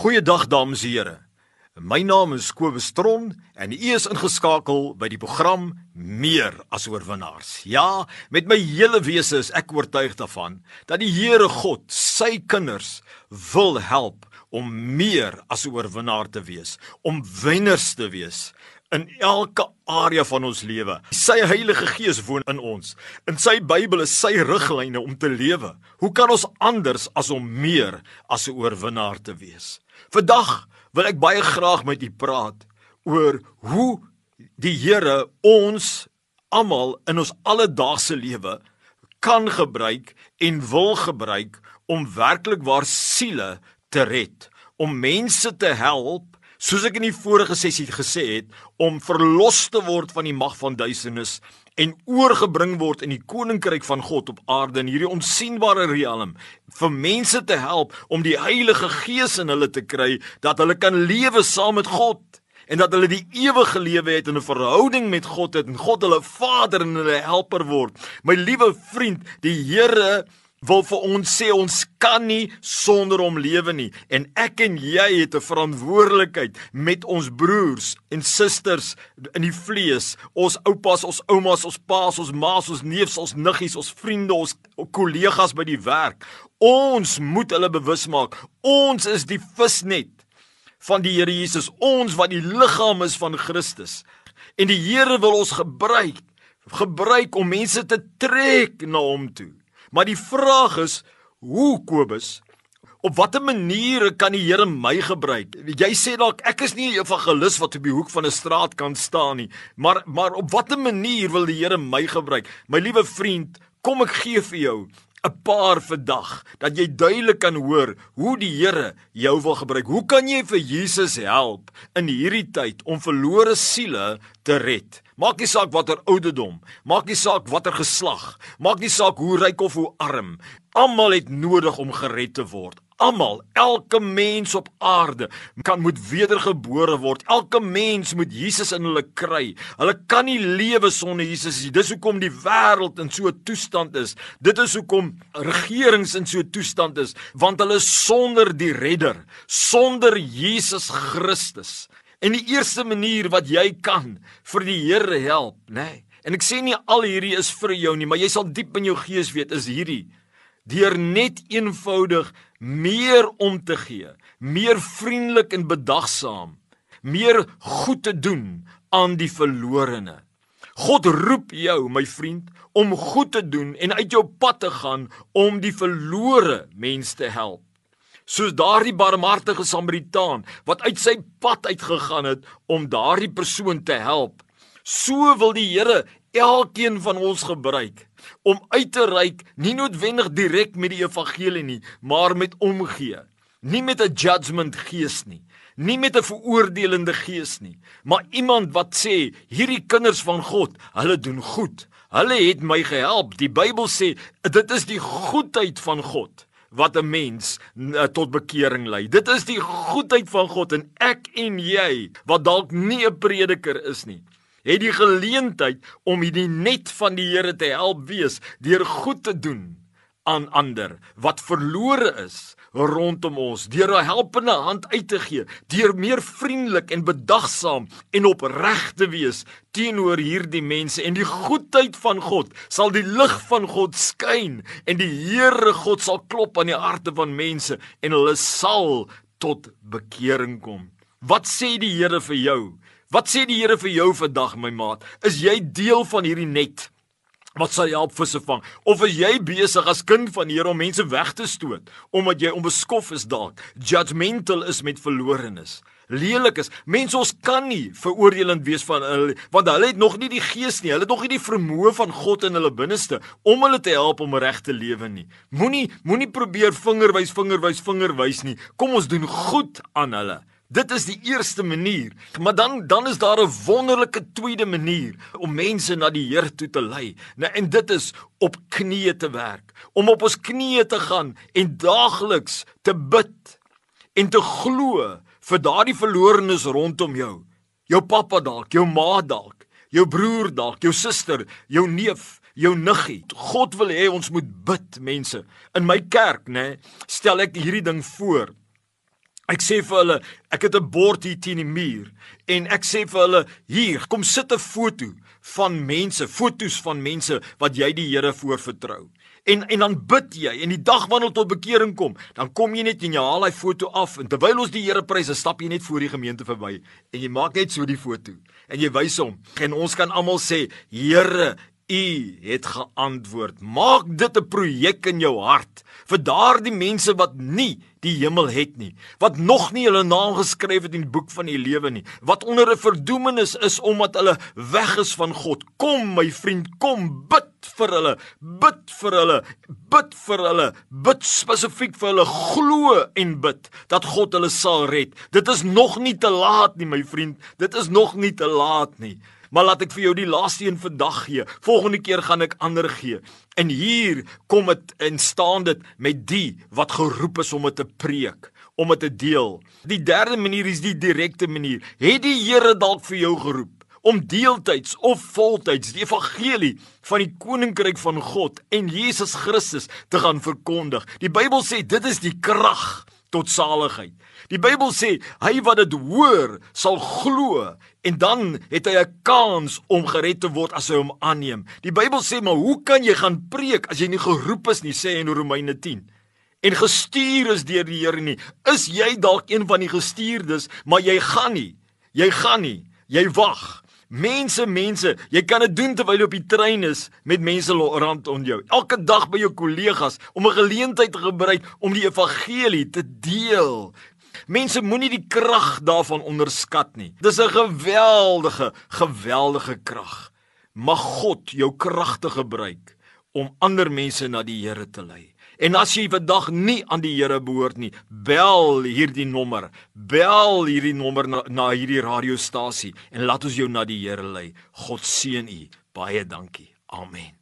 Goeiedag dames en here. My naam is Kobus Tron en u is ingeskakel by die program Meer as oorwinnaars. Ja, met my hele wese is ek oortuig daarvan dat die Here God sy kinders wil help om meer as 'n oorwinnaar te wees, om wenners te wees in elke area van ons lewe. Sy Heilige Gees woon in ons. In sy Bybel is sy riglyne om te lewe. Hoe kan ons anders as om meer as 'n oorwinnaar te wees? Vandag wil ek baie graag met u praat oor hoe die Here ons almal in ons alledaagse lewe kan gebruik en wil gebruik om werklik waar siele te red, om mense te help soos ek in die vorige sessie gesê het, om verlos te word van die mag van duisternis en oorgebring word in die koninkryk van God op aarde in hierdie onsigbare riem vir mense te help om die Heilige Gees in hulle te kry dat hulle kan lewe saam met God en dat hulle die ewige lewe het en 'n verhouding met God het en God hulle Vader en hulle helper word. My liewe vriend, die Here wil vir ons sê ons kan nie sonder hom lewe nie. En ek en jy het 'n verantwoordelikheid met ons broers en susters in die vlees. Ons oupas ons oumas ons paas ons maas ons neefs ons niggies ons vriende ons kollegas by die werk. Ons moet hulle bewus maak. Ons is die visnet van die Here Jesus. Ons wat die liggaam is van Christus. En die Here wil ons gebruik gebruik om mense te trek na hom toe Maar die vraag is, hoe Kobus? Op watter maniere kan die Here my gebruik? Jy sê dalk ek is nie 'n evangelis wat op die hoek van 'n straat kan staan nie, maar maar op watter manier wil die Here my gebruik? My liewe vriend, kom ek gee vir jou 'n paar vandag dat jy duidelik kan hoor hoe die Here jou wil gebruik. Hoe kan jy vir Jesus help in hierdie tyd om verlore siele te red? Maak nie saak watter ouderdom, maak nie saak watter geslag, maak nie saak hoe ryk of hoe arm. Almal het nodig om gered te word. Almal, elke mens op aarde kan moet wedergebore word. Elke mens moet Jesus in hulle kry. Hulle kan nie lewe sonder Jesus nie. Dis hoekom die wêreld in so 'n toestand is. Dit is hoekom regerings in so 'n toestand is, want hulle sonder die redder, sonder Jesus Christus. En die eerste manier wat jy kan vir die Here help, nê? Nee, en ek sê nie al hierdie is vir jou nie, maar jy sal diep in jou gees weet is hierdie deur net eenvoudig meer om te gee, meer vriendelik en bedagsaam, meer goed te doen aan die verlorene. God roep jou, my vriend, om goed te doen en uit jou pad te gaan om die verlore mense te help. Soos daardie barmhartige Samaritaan wat uit sy pad uitgegaan het om daardie persoon te help, so wil die Here elkeen van ons gebruik om uit te reik nie noodwendig direk met die evangelie nie, maar met omgee. Nie met 'n judgment gees nie, nie met 'n veroordelende gees nie, maar iemand wat sê hierdie kinders van God, hulle doen goed. Hulle het my gehelp. Die Bybel sê dit is die goedheid van God wat 'n mens uh, tot bekering lei. Dit is die goedheid van God en ek en jy wat dalk nie 'n prediker is nie het die geleentheid om hierdie net van die Here te help wees deur goed te doen aan ander wat verlore is rondom ons deur 'n helpende hand uit te gee deur meer vriendelik en bedagsaam en opreg te wees teenoor hierdie mense. En die goedheid van God sal die lig van God skyn en die Here God sal klop aan die harte van mense en hulle sal tot bekering kom. Wat sê die Here vir jou? Wat sê die Here vir jou vandag my maat? Is jy deel van hierdie net wat sal help visse vang? Of is jy besig as kind van die Here om mense weg te stoot omdat jy onbeskof is dalk, judgmental is met verlorenes? lelik is. Mense ons kan nie veroordelend wees van hulle want hulle het nog nie die gees nie. Hulle het nog nie die vermoë van God in hulle binneste om hulle te help om reg te lewe nie. Moenie moenie probeer vingerwys vingerwys vingerwys nie. Kom ons doen goed aan hulle. Dit is die eerste manier. Maar dan dan is daar 'n wonderlike tweede manier om mense na die Here toe te lei. Nou en dit is op knieë te werk. Om op ons knieë te gaan en daagliks te bid en te glo vir daardie verlorenes rondom jou. Jou pappa dalk, jou ma dalk, jou broer dalk, jou suster, jou neef jou niggie. God wil hê ons moet bid, mense. In my kerk, nê, stel ek hierdie ding voor. Ek sê vir hulle, ek het 'n bord hier teen die muur en ek sê vir hulle, hier, kom sit 'n foto van mense, fotos van mense wat jy die Here voorvertrou. En en dan bid jy en die dag wanneer tot bekering kom, dan kom jy net en jy haal daai foto af en terwyl ons die Here prys, dan stap jy net voor die gemeente verby en jy maak net so die foto en jy wys hom en ons kan almal sê, Here, U het geantwoord. Maak dit 'n projek in jou hart vir daardie mense wat nie die hemel het nie, wat nog nie hulle naam geskryf het in die boek van die lewe nie, wat onder 'n verdoemenis is omdat hulle weg is van God. Kom my vriend, kom bid vir hulle, bid vir hulle, bid vir hulle, bid spesifiek vir hulle, glo en bid dat God hulle sal red. Dit is nog nie te laat nie, my vriend. Dit is nog nie te laat nie. Maar laat ek vir jou die laaste een vandag gee. Volgende keer gaan ek ander gee. En hier kom dit en staan dit met die wat geroep is om dit te preek, om dit te deel. Die derde manier is die direkte manier. Het die Here dalk vir jou geroep? om deeltyds of voltyds die evangelie van die koninkryk van God en Jesus Christus te gaan verkondig. Die Bybel sê dit is die krag tot saligheid. Die Bybel sê hy wat dit hoor sal glo en dan het hy 'n kans om gered te word as hy hom aanneem. Die Bybel sê maar hoe kan jy gaan preek as jy nie geroep is nie sê in Romeine 10 en gestuur is deur die Here nie. Is jy dalk een van die gestuurdes, maar jy gaan nie. Jy gaan nie. Jy wag. Mense, mense, jy kan dit doen terwyl jy op die trein is met mense rondom jou. Elke dag by jou kollegas om 'n geleentheid te gebruik om die evangelie te deel. Mense moenie die krag daarvan onderskat nie. Dis 'n geweldige, geweldige krag. Mag God jou kragte gebruik om ander mense na die Here te lei. En as jy vandag nie aan die Here behoort nie, bel hierdie nommer. Bel hierdie nommer na, na hierdie radiostasie en laat ons jou na die Here lei. God seën u. Baie dankie. Amen.